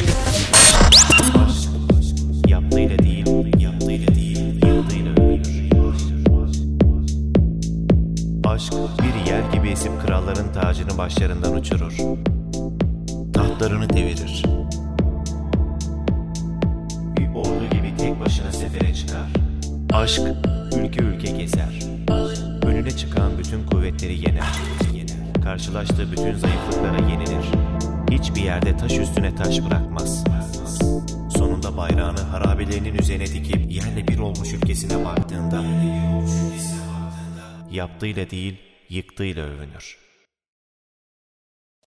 Aşk. Aşk. Yaptığıyla değil, yaptığıyla değil, yaptığıyla. Aşk bir yer gibi esip kralların tacını başlarından uçurur. Tahtlarını devirir. Bir ordu gibi tek başına sefere çıkar. Aşk ülke ülke gezer. Önüne çıkan bütün kuvvetleri yener. Karşılaştığı bütün zayıflıklara yenilir. Hiçbir yerde taş üstüne taş bırakmaz. Sonunda bayrağını harabelerinin üzerine dikip yerle bir olmuş ülkesine baktığında yaptığıyla değil yıktığıyla övünür.